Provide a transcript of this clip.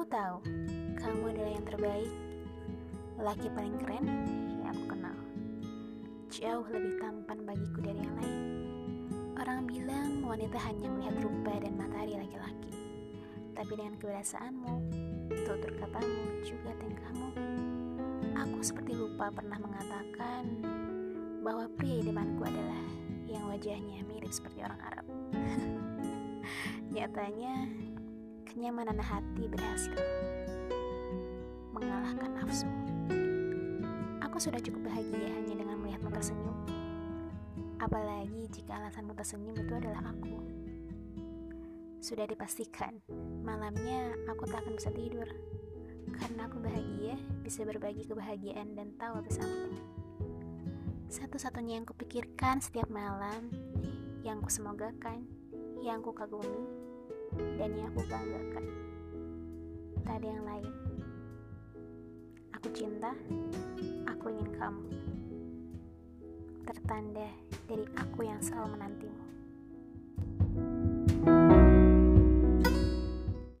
tahu, kamu adalah yang terbaik, laki paling keren yang aku kenal. Jauh lebih tampan bagiku dari yang lain. Orang bilang wanita hanya melihat rupa dan matahari laki-laki. Tapi dengan kebiasaanmu, tutur katamu, juga tingkahmu, aku seperti lupa pernah mengatakan bahwa pria idamanku adalah yang wajahnya mirip seperti orang Arab. Nyatanya, kenyamanan hati berhasil mengalahkan nafsu. Aku sudah cukup bahagia hanya dengan melihatmu tersenyum. Apalagi jika alasanmu tersenyum itu adalah aku. Sudah dipastikan, malamnya aku tak akan bisa tidur. Karena aku bahagia bisa berbagi kebahagiaan dan tawa bersamamu. Satu-satunya yang kupikirkan setiap malam, yang kusemogakan, yang kukagumi, dan yang aku banggakan. Tak ada yang lain. Aku cinta, aku ingin kamu. Tertanda dari aku yang selalu menantimu.